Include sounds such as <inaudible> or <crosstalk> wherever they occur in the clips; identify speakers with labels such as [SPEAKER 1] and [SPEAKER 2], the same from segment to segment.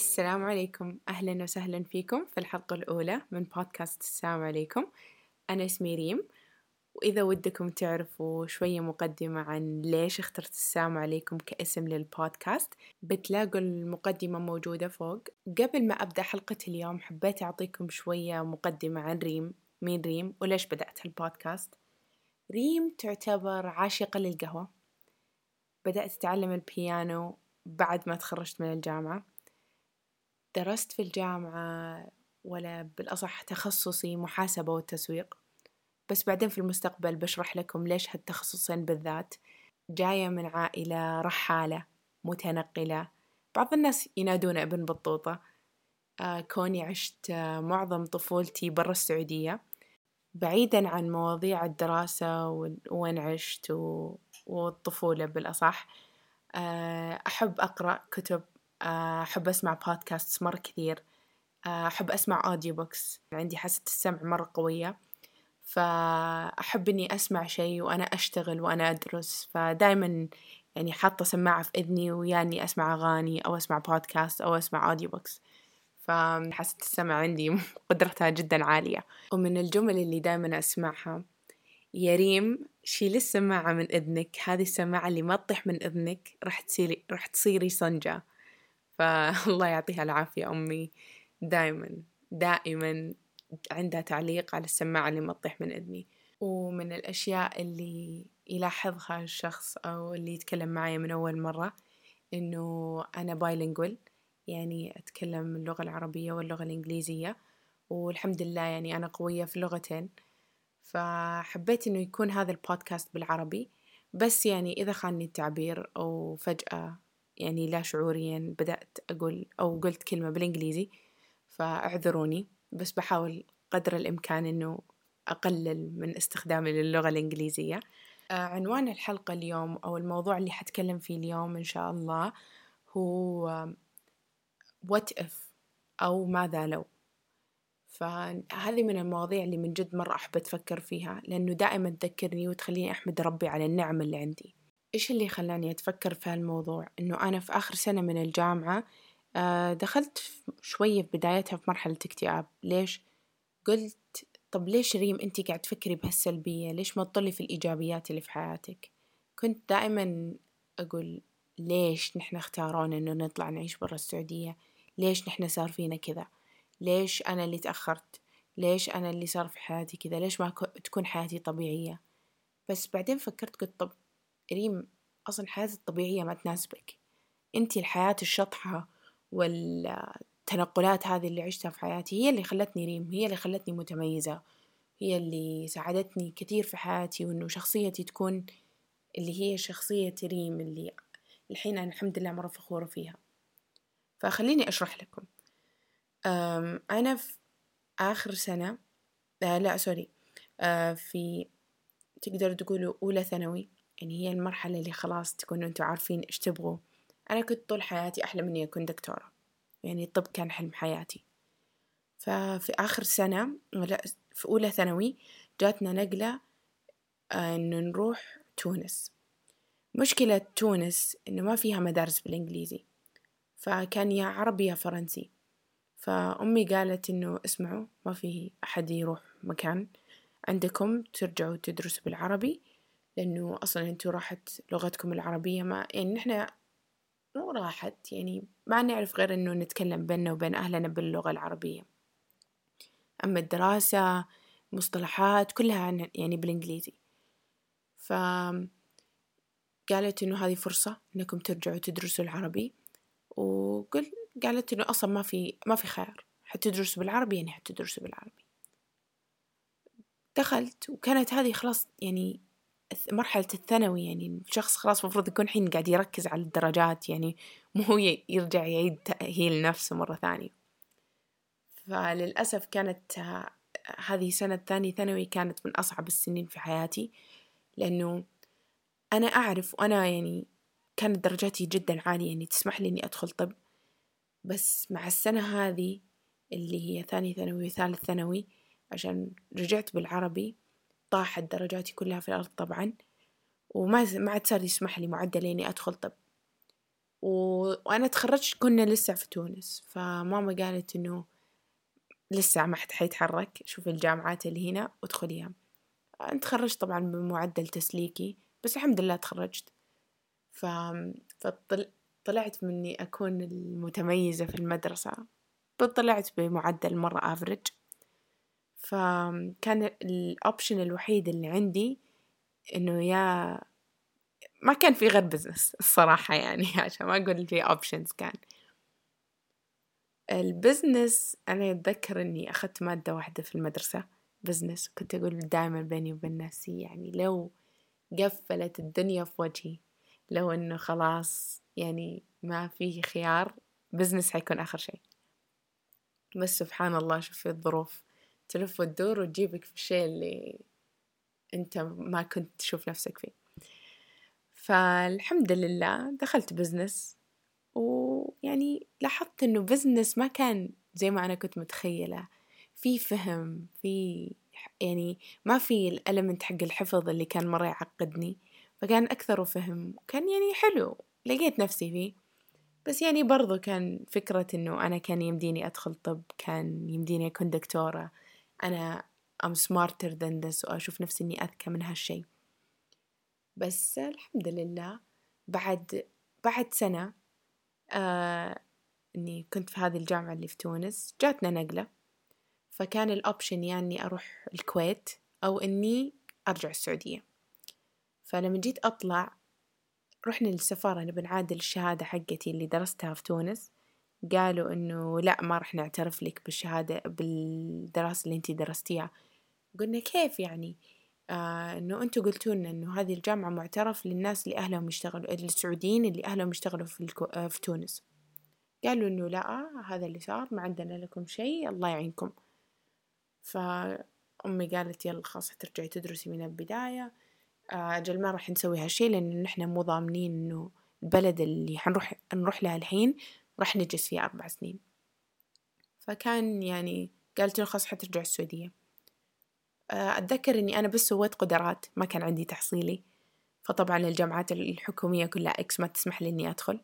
[SPEAKER 1] السلام عليكم. أهلا وسهلا فيكم في الحلقة الأولى من بودكاست السلام عليكم. أنا اسمي ريم وإذا ودكم تعرفوا شوية مقدمة عن ليش اخترت السلام عليكم كاسم للبودكاست بتلاقوا المقدمة موجودة فوق. قبل ما أبدأ حلقة اليوم حبيت أعطيكم شوية مقدمة عن ريم. مين ريم؟ وليش بدأت البودكاست ريم تعتبر عاشقة للقهوة. بدأت أتعلم البيانو بعد ما تخرجت من الجامعة. درست في الجامعة ولا بالأصح تخصصي محاسبة والتسويق بس بعدين في المستقبل بشرح لكم ليش هالتخصصين بالذات. جاية من عائلة رحالة متنقلة. بعض الناس ينادون ابن بطوطة. آه كوني عشت معظم طفولتي برا السعودية. بعيدا عن مواضيع الدراسة وين عشت والطفولة بالأصح. آه أحب أقرأ كتب أحب أسمع بودكاست مرة كثير. آه، أحب أسمع audio books عندي حاسة السمع مرة قوية. فأحب إني أسمع شيء وأنا أشتغل وأنا أدرس. فدايما يعني حاطة سماعة في إذني وياني أسمع أغاني أو أسمع بودكاست أو أسمع audio books فحاسة السمع عندي <laughs> قدرتها جدا عالية. ومن الجمل اللي دايما أسمعها يا ريم شيلي السماعة من إذنك. هذه السماعة اللي ما تطيح من إذنك راح تصيري راح تصيري صنجة فالله يعطيها العافية أمي. دايما دائما عندها تعليق على السماعة اللي ما تطيح من إذني. ومن الأشياء اللي يلاحظها الشخص أو اللي يتكلم معي من أول مرة إنه أنا بايلينجول يعني أتكلم اللغة العربية واللغة الإنجليزية. والحمد لله يعني أنا قوية في اللغتين. فحبيت إنه يكون هذا البودكاست بالعربي. بس يعني إذا خانني التعبير أو فجأة يعني لا شعوريا بدأت أقول أو قلت كلمة بالإنجليزي فاعذروني بس بحاول قدر الإمكان إنه أقلل من استخدامي للغة الإنجليزية. آه عنوان الحلقة اليوم أو الموضوع اللي حتكلم فيه اليوم إن شاء الله هو what if أو ماذا لو فهذه من المواضيع اللي من جد مرة أحب أتفكر فيها لأنه دائما تذكرني وتخليني أحمد ربي على النعم اللي عندي. إيش اللي خلاني أتفكر في هالموضوع؟ إنه أنا في آخر سنة من الجامعة آه، دخلت شوية في بدايتها في مرحلة اكتئاب. ليش؟ قلت طب ليش ريم أنتي قاعد تفكري بهالسلبية؟ ليش ما تطلي في الإيجابيات اللي في حياتك؟ كنت دائما أقول ليش نحن اختارونا إنه نطلع نعيش برا السعودية؟ ليش نحن صار فينا كذا؟ ليش أنا اللي تأخرت؟ ليش أنا اللي صار في حياتي كذا؟ ليش ما تكون حياتي طبيعية؟ بس بعدين فكرت قلت طب ريم أصلا الحياة الطبيعية ما تناسبك. أنتي الحياة الشطحة والتنقلات هذه اللي عشتها في حياتي هي اللي خلتني ريم هي اللي خلتني متميزة هي اللي ساعدتني كثير في حياتي وإنه شخصيتي تكون اللي هي شخصية ريم اللي الحين أنا الحمد لله مرة فخورة فيها فخليني أشرح لكم. أنا في آخر سنة آه لا سوري آه في تقدروا تقولوا أولى ثانوي يعني هي المرحلة اللي خلاص تكونوا أنتوا عارفين إيش تبغوا. أنا كنت طول حياتي أحلم إني أكون دكتورة. يعني الطب كان حلم حياتي. ففي آخر سنة لا في أولى ثانوي جاتنا نقلة آه، إنه نروح تونس. مشكلة تونس إنه ما فيها مدارس بالإنجليزي. فكان يا عربي يا فرنسي. فأمي قالت إنه اسمعوا ما في أحد يروح مكان عندكم ترجعوا تدرسوا بالعربي. لأنه أصلا أنتوا راحت لغتكم العربية ما يعني نحنا مو راحت يعني ما نعرف غير إنه نتكلم بيننا وبين أهلنا باللغة العربية. أما الدراسة مصطلحات كلها يعني بالإنجليزي. ف قالت إنه هذه فرصة إنكم ترجعوا تدرسوا العربي وقل قالت إنه أصلا ما في ما في خيار. حتدرسوا بالعربي يعني حتدرسوا بالعربي. دخلت وكانت هذه خلاص يعني مرحلة الثانوي يعني الشخص خلاص المفروض يكون الحين قاعد يركز على الدرجات يعني <laughs> مو هو يرجع يعيد تأهيل نفسه مرة ثانية. فللأسف كانت هذه سنة ثاني ثانوي كانت من أصعب السنين في حياتي لأنه أنا أعرف وأنا يعني كانت درجاتي جدا عالية يعني تسمح لي إني أدخل طب. بس مع السنة هذه اللي هي ثاني ثانوي وثالث ثانوي عشان رجعت بالعربي طاحت درجاتي كلها في الأرض طبعا وما ما عاد صار يسمح لي معدل إني أدخل طب. و... وأنا تخرجت كنا لسه في تونس فماما قالت إنه لسه ما حد حيتحرك شوفي الجامعات اللي هنا وادخليها تخرجت طبعا بمعدل تسليكي بس الحمد لله تخرجت. ف... فطلعت مني أكون المتميزة في المدرسة. طلعت بمعدل مرة average فكان ال option الوحيد اللي عندي إنه يا ما كان في غير business الصراحة يعني <laughs> عشان ما أقول في options كان. ال business أنا أتذكر إني أخذت مادة واحدة في المدرسة business كنت أقول دائما بيني وبين نفسي يعني لو قفلت الدنيا في وجهي لو إنه خلاص يعني ما في خيار business حيكون آخر شيء. بس سبحان الله شوفي الظروف. تلف وتدور وتجيبك في الشيء اللي أنت ما كنت تشوف نفسك فيه. فالحمد لله دخلت business ويعني لاحظت إنه business ما كان زي ما أنا كنت متخيلة. في فهم في يعني ما في ال element حق الحفظ اللي كان مرة يعقدني. فكان أكثر فهم وكان يعني حلو لقيت نفسي فيه. بس يعني برضو كان فكرة إنه أنا كان يمديني أدخل طب كان يمديني أكون دكتورة. أنا I'm smarter than this وأشوف نفسي إني أذكى من هالشي. بس الحمد لله بعد بعد سنة آه إني كنت في هذه الجامعة اللي في تونس جاتنا نقلة. فكان الأوبشن يا إني أروح الكويت أو إني أرجع السعودية. فلما جيت أطلع رحنا للسفارة نبي نعادل الشهادة حقتي اللي درستها في تونس. قالوا إنه لا ما راح نعترف لك بالشهادة بالدراسة اللي أنتي درستيها. قلنا كيف يعني؟ آه إنه أنتوا قلتوا لنا إنه هذه الجامعة معترف للناس اللي أهلهم يشتغلوا السعوديين اللي أهلهم يشتغلوا في, الكو... آه في تونس. قالوا إنه لا هذا اللي صار ما عندنا لكم شيء الله يعينكم. فأمي قالت يلا خلاص ترجعي تدرسي من البداية. آه، أجل ما راح نسوي هالشي لأن نحنا مو ضامنين إنه البلد اللي حنروح نروح لها الحين راح نجلس فيه أربع سنين. فكان يعني قالت له خلاص حترجع السعودية. آه، أتذكر إني أنا بس سويت قدرات ما كان عندي تحصيلي. فطبعا الجامعات الحكومية كلها X ما تسمح لي إني أدخل.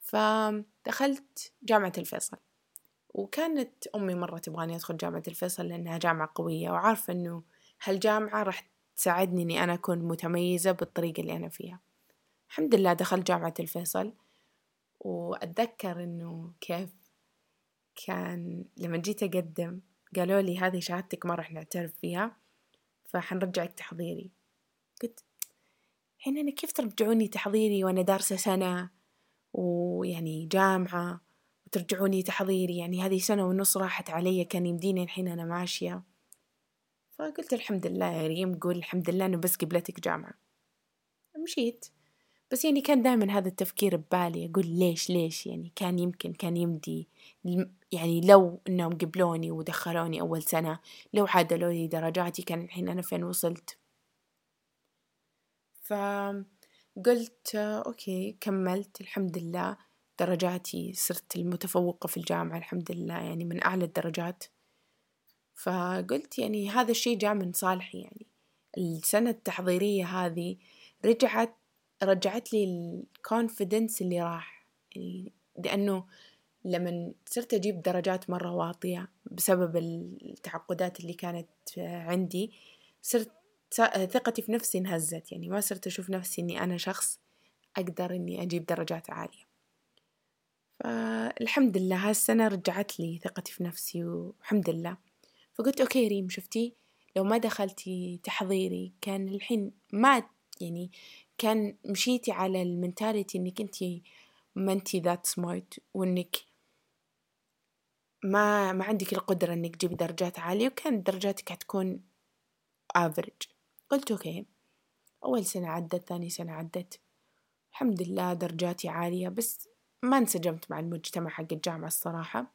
[SPEAKER 1] فدخلت جامعة الفيصل. وكانت أمي مرة تبغاني أدخل جامعة الفيصل لأنها جامعة قوية وعارفة إنه هالجامعة راح تساعدني إني أنا أكون متميزة بالطريقة اللي أنا فيها. الحمد لله دخلت جامعة الفيصل. وأتذكر إنه كيف كان لما جيت أقدم قالوا لي هذه شهادتك ما راح نعترف فيها فحنرجعك تحضيري. قلت حين أنا كيف ترجعوني تحضيري وأنا دارسة سنة ويعني جامعة وترجعوني تحضيري؟ يعني هذه سنة ونص راحت علي كان يمديني الحين أنا ماشية. فقلت الحمد لله يا ريم قول الحمد لله إنه بس قبلتك جامعة. مشيت. بس يعني كان دائما هذا التفكير ببالي أقول ليش ليش؟ يعني كان يمكن كان يمدي يعني لو إنهم قبلوني ودخلوني أول سنة لو عادلوا لي درجاتي كان الحين أنا فين وصلت. فقلت okay كملت الحمد لله درجاتي صرت المتفوقة في الجامعة الحمد لله يعني من أعلى الدرجات. فقلت يعني هذا الشي جاء من صالحي يعني السنة التحضيرية هذه رجعت رجعت لي ال confidence اللي راح يعني لأنه لما صرت أجيب درجات مرة واطية بسبب التعقدات اللي كانت عندي صرت ثقتي في نفسي انهزت يعني ما صرت أشوف نفسي إني أنا شخص أقدر إني أجيب درجات عالية. فالحمد لله هالسنة رجعت لي ثقتي في نفسي والحمد لله. فقلت okay ريم شفتي؟ لو ما دخلتي تحضيري كان الحين ما يعني كان مشيتي على ال mentality إنك انتي ما انتي that smart وإنك ما ما عندك القدرة إنك تجيبي درجات عالية وكانت درجاتك حتكون average قلت okay أول سنة عدت ثاني سنة عدت. الحمد لله درجاتي عالية بس ما انسجمت مع المجتمع حق الجامعة الصراحة.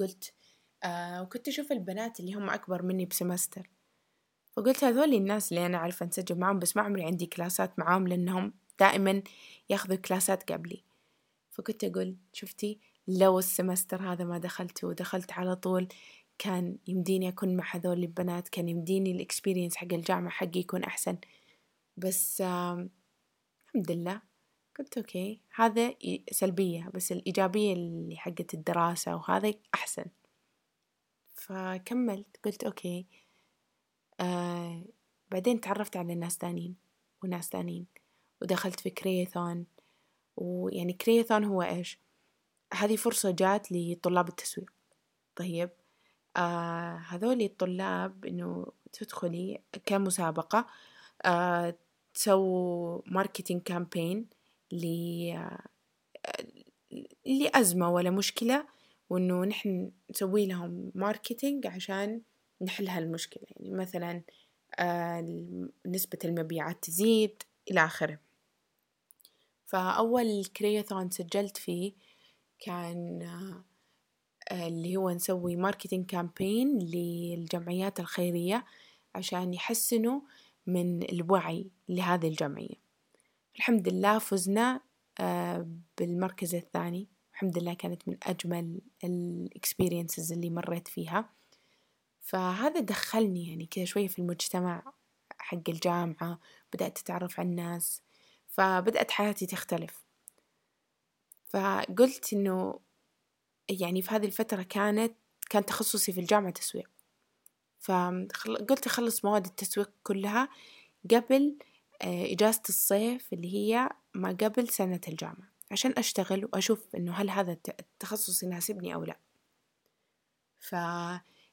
[SPEAKER 1] قلت آه وكنت أشوف البنات اللي هم أكبر مني ب semester. فقلت هذول الناس اللي أنا أعرف أنسجم معهم بس ما عمري عندي class ات معاهم لأنهم دائما ياخذوا class ات قبلي. فكنت أقول شفتي لو ال semester هذا ما دخلت ودخلت على طول كان يمديني أكون مع هذول البنات كان يمديني ال experience حق الجامعة حقي يكون أحسن. بس الحمد لله. قلت okay هذا سلبية بس الإيجابية اللي حقت الدراسة وهذا أحسن. فكملت قلت okay. آه بعدين تعرفت على ناس تانيين وناس تانيين ودخلت في Creathon. ويعني Creathon هو إيش؟ هذه فرصة جات لطلاب التسويق. طيب آه هذول الطلاب إنه تدخلي كمسابقة آه تسووا marketing campaign لأزمة ولا مشكلة وإنه نحن نسوي لهم marketing عشان نحل هالمشكلة يعني مثلا آه نسبة المبيعات تزيد إلى آخره. فأول Creathon سجلت فيه كان آه اللي هو نسوي marketing campaign للجمعيات الخيرية عشان يحسنوا من الوعي لهذه الجمعية. الحمد لله فزنا آه، بالمركز الثاني. الحمد لله كانت من أجمل ال experiences اللي مريت فيها. فهذا دخلني يعني كذا شوية في المجتمع حق الجامعة بدأت أتعرف على الناس فبدأت حياتي تختلف. فقلت إنه يعني في هذه الفترة كانت كان تخصصي في الجامعة تسويق. فقلت أخلص مواد التسويق كلها قبل آه، إجازة الصيف اللي هي ما قبل سنة الجامعة عشان أشتغل وأشوف إنه هل هذا التخصص يناسبني أو لا.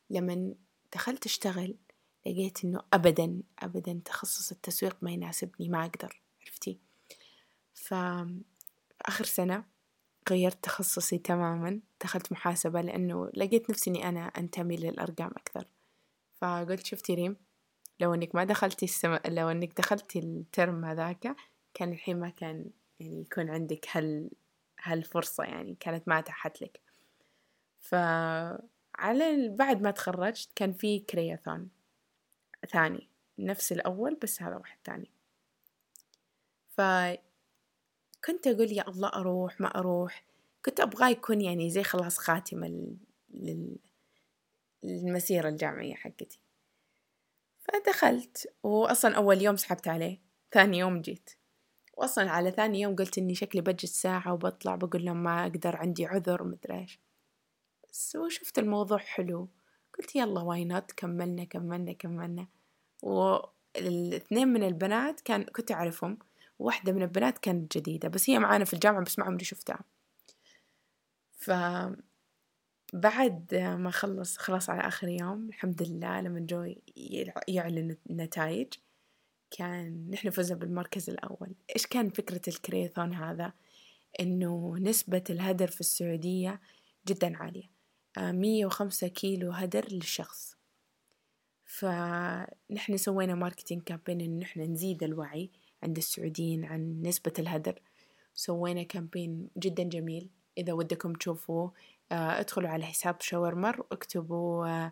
[SPEAKER 1] فلما دخلت أشتغل لقيت إنه أبدا أبدا تخصص التسويق ما يناسبني ما أقدر عرفتي؟ فآخر سنة غيرت تخصصي تماما دخلت محاسبة لأنه لقيت نفسي إني أنا أنتمي للأرقام أكثر. فقلت شفتي ريم لو إنك ما دخلتي السم... لو إنك دخلتي الترم هذاك كان الحين ما كان يعني يكون عندك هال هالفرصة يعني كانت ما أتاحت لك. فعلى بعد ما تخرجت كان في كرياثون ثاني نفس الأول بس هذا واحد ثاني. فكنت أقول يا الله أروح ما أروح. كنت أبغاه يكون يعني زي خلاص خاتمة لل... للمسيرة الجامعية حقتي. فدخلت وأصلا أول يوم سحبت عليه ثاني يوم جيت. وأصلا على ثاني يوم قلت إني شكلي بجلس ساعة وبطلع بقول لهم ما أقدر عندي عذر مدري إيش. وشفت الموضوع حلو. قلت يلا why not كملنا كملنا كملنا. والاثنين من البنات كان كنت أعرفهم. واحدة من البنات كانت جديدة بس هي معانا في الجامعة بس ما عمري شفتها. ف بعد ما خلص خلاص على آخر يوم الحمد لله لما جو يعلن النتائج كان نحن فزنا بالمركز الأول. إيش كان فكرة ال Creathon هذا؟ إنه نسبة الهدر في السعودية جدا عالية. مية وخمسة كيلو هدر للشخص. فنحن سوينا marketing campaign إن نحن نزيد الوعي عند السعوديين عن نسبة الهدر. سوينا campaign جدا جميل. إذا ودكم تشوفوه آه، ادخلوا على حساب شاورمر واكتبوا آه،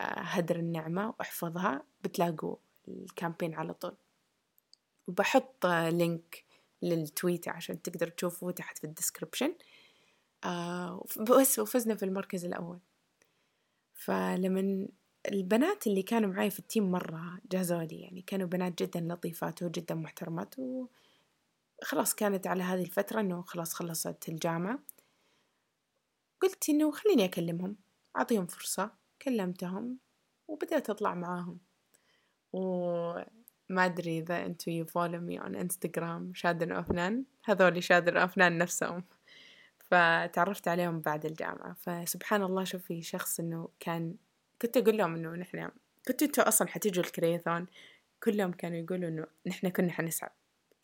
[SPEAKER 1] هدر النعمة واحفظها بتلاقوا ال campaign على طول. وبحط link لل tweet عشان تقدروا تشوفوه تحت في ال description. آه بس وفزنا في المركز الأول. فلمن البنات اللي كانوا معي في ال team مرة جازوا لي يعني كانوا بنات جدا لطيفات وجدا محترمات وخلاص كانت على هذه الفترة إنه خلاص خلصت الجامعة. قلت إنه خليني أكلمهم. أعطيهم فرصة كلمتهم وبدأت أطلع معاهم. وما أدري إذا أنتوا you follow me on Instagram شادن أفنان. هذول شادن أفنان نفسهم. فتعرفت عليهم بعد الجامعة. فسبحان الله شوفي شخص إنه كان كنت أقول لهم إنه نحن كنتوا أنتوا أصلا حتيجوا الكرياثون كلهم كانوا يقولوا إنه نحن كنا حنسعد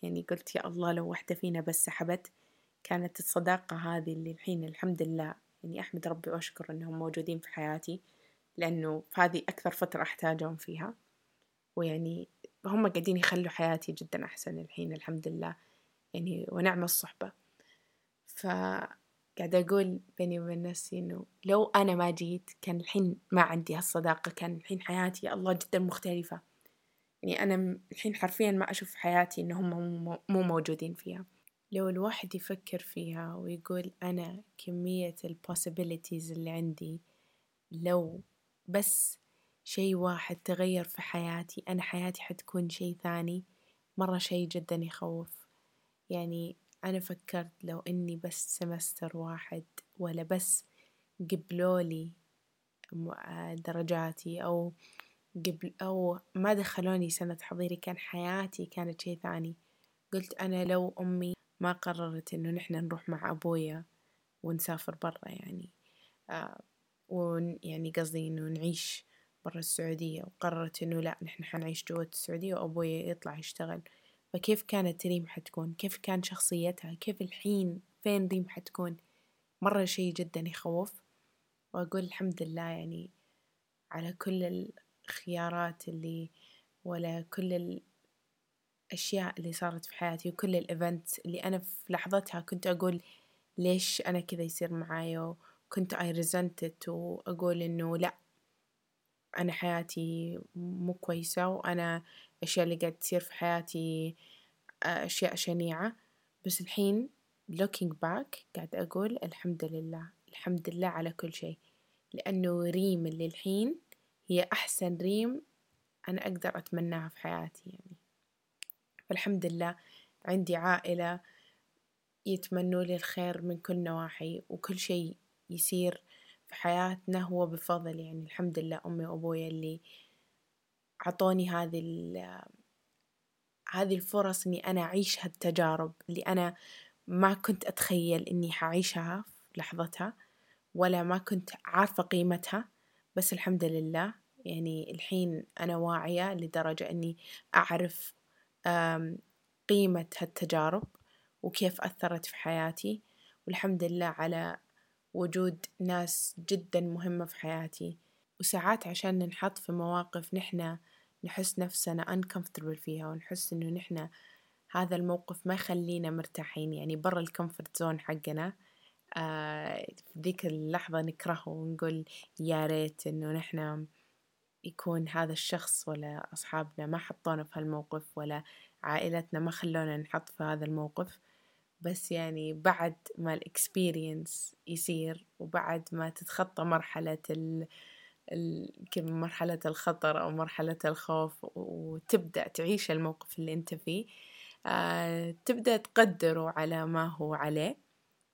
[SPEAKER 1] يعني قلت يا الله لو واحدة فينا بس سحبت كانت الصداقة هذه اللي الحين الحمد لله يعني أحمد ربي وأشكر إنهم موجودين في حياتي لأنه في هذه أكثر فترة أحتاجهم فيها. ويعني هم قاعدين يخلوا حياتي جدا أحسن الحين الحمد لله. يعني ونعم الصحبة. فقاعدة أقول بيني وبين نفسي إنه لو أنا ما جيت كان الحين ما عندي هالصداقة كان الحين حياتي يا الله جدا مختلفة. يعني أنا الحين حرفيا ما أشوف حياتي إن هم مو موجودين فيها. لو الواحد يفكر فيها ويقول أنا كمية ال possibilities اللي عندي لو بس شي واحد تغير في حياتي أنا حياتي حتكون شي ثاني مرة شي جدا يخوف. يعني أنا فكرت لو إني بس semester واحد ولا بس قبلولي درجاتي أو قبل أو ما دخلوني سنة حضيري كان حياتي كانت شي ثاني. قلت أنا لو أمي ما قررت إنه نحن نروح مع أبويا ونسافر برا يعني آه ويعني قصدي إنه نعيش برا السعودية وقررت إنه لا نحن حنعيش جوة السعودية وأبويا يطلع يشتغل. فكيف كانت ريم حتكون؟ كيف كان شخصيتها؟ كيف الحين؟ فين ريم حتكون؟ مرة شي جدا يخوف وأقول الحمد لله يعني على كل الخيارات اللي ولا كل الأشياء اللي صارت في حياتي وكل الإيفنتس اللي أنا في لحظتها كنت أقول ليش أنا كذا يصير معايا وكنت I resent وأقول إنه لأ أنا حياتي مو كويسة وأنا الأشياء اللي قاعد تصير في حياتي أشياء شنيعة. بس الحين looking back قاعد أقول الحمد لله الحمد لله على كل شيء. لأنه ريم اللي الحين هي أحسن ريم أنا أقدر أتمناها في حياتي يعني. فالحمد لله عندي عائلة يتمنوا لي الخير من كل نواحي وكل شيء يصير في حياتنا هو بفضل يعني الحمد لله أمي وأبويا اللي عطوني هذه هذه الفرص إني أنا أعيش هالتجارب اللي أنا ما كنت أتخيل إني حعيشها في لحظتها ولا ما كنت عارفة قيمتها. بس الحمد لله يعني الحين أنا واعية لدرجة إني أعرف قيمة هالتجارب وكيف أثرت في حياتي. والحمد لله على وجود ناس جدا مهمة في حياتي. وساعات عشان ننحط في مواقف نحنا نحس نفسنا uncomfortable فيها ونحس إنه نحنا هذا الموقف ما يخلينا مرتاحين يعني برا ال comfort zone حقنا. آه في ذيك اللحظة نكرهه ونقول يا ريت إنه نحنا يكون هذا الشخص ولا أصحابنا ما حطونا في هالموقف ولا عائلتنا ما خلونا نحط في هذا الموقف. بس يعني بعد ما ال experience يصير وبعد ما تتخطى مرحلة ال مرحلة الخطر أو مرحلة الخوف وتبدأ تعيش الموقف اللي أنت فيه آه تبدأ تقدره على ما هو عليه.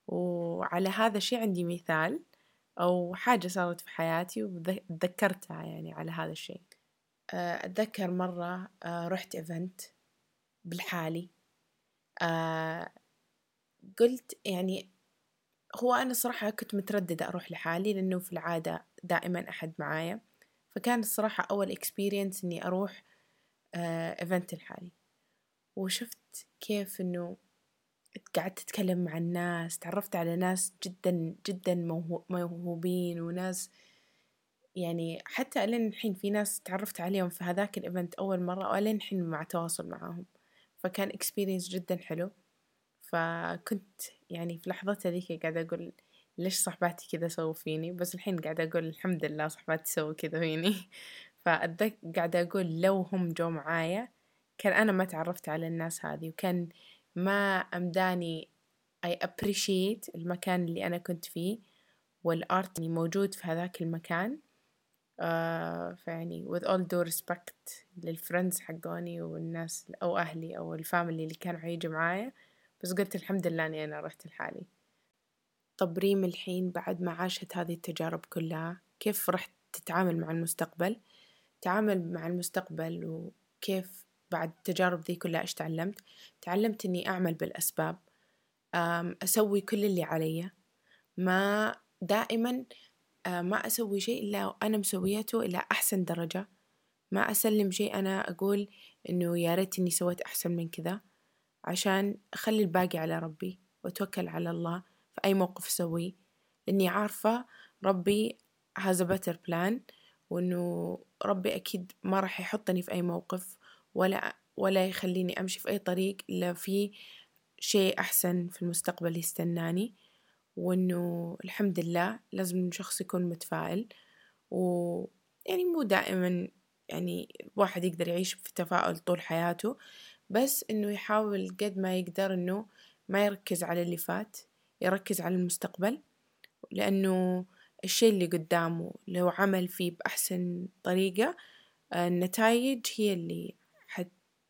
[SPEAKER 1] وعلى هذا الشيء عندي مثال أو حاجة صارت في حياتي وتذكرتها يعني على هذا الشيء. آه، أتذكر مرة آه، رحت إيفنت بالحالي. قلت يعني هو أنا صراحة كنت مترددة أروح لحالي لأنه في العادة دائما أحد معايا. فكان الصراحة أول experience إني أروح event لحالي وشفت كيف إنه قعدت أتكلم مع الناس تعرفت على ناس جدا جدا موهوبين وناس يعني حتى ألين الحين في ناس تعرفت عليهم في هذاك ال event أول مرة وألين الحين مع تواصل معاهم. فكان experience جدا حلو. فكنت يعني في لحظتها ذيك قاعدة أقول ليش صحباتي كذا سووا فيني؟ بس الحين قاعدة أقول الحمد لله صحباتي سووا كذا فيني. <laughs> فقاعدة أقول لو هم جو معايا كان أنا ما تعرفت على الناس هذه وكان ما أمداني I appreciate المكان اللي أنا كنت فيه وال art اللي موجود في هذاك المكان. آه فيعني with all due respect لل friends حقوني والناس أو أهلي أو ال family اللي كانوا حيجوا معايا. بس قلت الحمد لله إني أنا رحت لحالي. طب ريم الحين بعد ما عاشت هذه التجارب كلها كيف رحت تتعامل مع المستقبل؟ تعامل مع المستقبل وكيف بعد التجارب ذي كلها إيش تعلمت؟ تعلمت إني أعمل بالأسباب. أسوي كل اللي علي. ما دائما ما أسوي شيء إلا أنا مسويته إلى أحسن درجة. ما أسلم شيء أنا أقول إنه يا ريت إني سويت أحسن من كذا. عشان أخلي الباقي على ربي وأتوكل على الله في أي موقف أسويه. لأني عارفة ربي has a better plan وإنه ربي أكيد ما راح يحطني في أي موقف ولا ولا يخليني أمشي في أي طريق إلا في شيء أحسن في المستقبل يستناني. وإنه الحمد لله لازم شخص يكون متفائل و يعني مو دائما يعني الواحد يقدر يعيش في تفاؤل طول حياته. بس إنه يحاول قد ما يقدر إنه ما يركز على اللي فات يركز على المستقبل لأنه الشيء اللي قدامه لو عمل فيه بأحسن طريقة النتائج هي اللي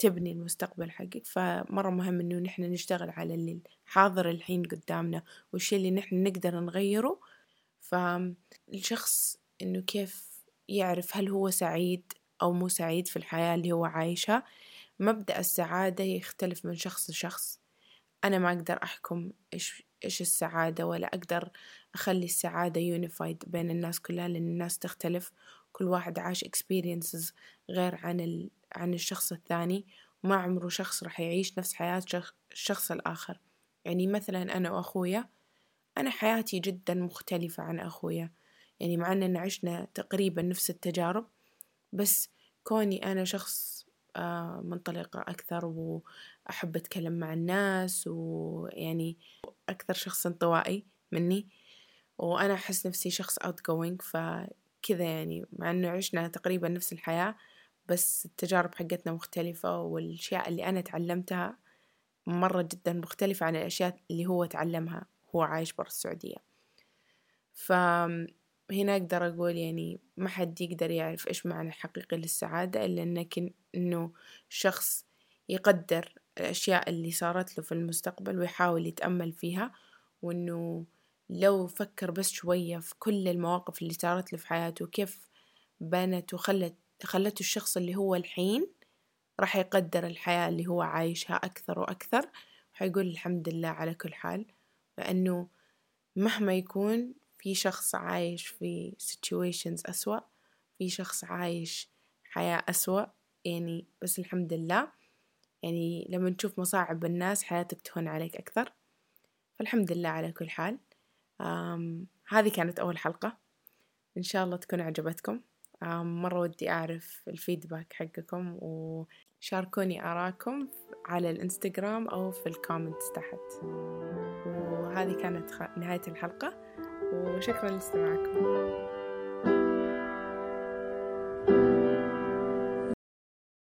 [SPEAKER 1] تبني المستقبل حقك فمرة مهم إنه نحن نشتغل على اللي حاضر الحين قدامنا والشي اللي نحن نقدر نغيره. فالشخص إنه كيف يعرف هل هو سعيد أو مو سعيد في الحياة اللي هو عايشها؟ مبدأ السعادة يختلف من شخص لشخص. أنا ما أقدر أحكم إيش إيش السعادة ولا أقدر أخلي السعادة يونيفايد بين الناس كلها لأن الناس تختلف. كل واحد عاش experiences غير عن ال... عن الشخص الثاني وما عمره شخص راح يعيش نفس حياة الشخص الآخر. يعني مثلا أنا وأخويا أنا حياتي جدا مختلفة عن أخويا. يعني مع أننا عشنا تقريبا نفس التجارب بس كوني أنا شخص منطلقة أكثر وأحب أتكلم مع الناس ويعني أكثر شخص انطوائي مني. وأنا أحس نفسي شخص outgoing فكذا يعني مع أنه عشنا تقريبا نفس الحياة بس التجارب حقتنا مختلفة والأشياء اللي أنا تعلمتها مرة جدا مختلفة عن الأشياء اللي هو تعلمها هو عايش برا السعودية. فهنا أقدر أقول يعني ما حد يقدر يعرف إيش معنى الحقيقي للسعادة إلا إنك إنه شخص يقدر الأشياء اللي صارت له في المستقبل ويحاول يتأمل فيها وإنه لو فكر بس شوية في كل المواقف اللي صارت له في حياته كيف بنت وخلت خلته الشخص اللي هو الحين راح يقدر الحياة اللي هو عايشها أكثر وأكثر وحيقول الحمد لله على كل حال. لأنه مهما يكون في شخص عايش في situations أسوأ في شخص عايش حياة أسوأ يعني بس الحمد لله. يعني لما تشوف مصاعب الناس حياتك تهون عليك أكثر. فالحمد لله على كل حال. هذه كانت أول حلقة. إن شاء الله تكون عجبتكم. مرة ودي أعرف الفيدباك حقكم وشاركوني آراءكم على الإنستغرام أو في الكومنتس تحت. وهذه كانت نهاية الحلقة. وشكرا لاستماعكم.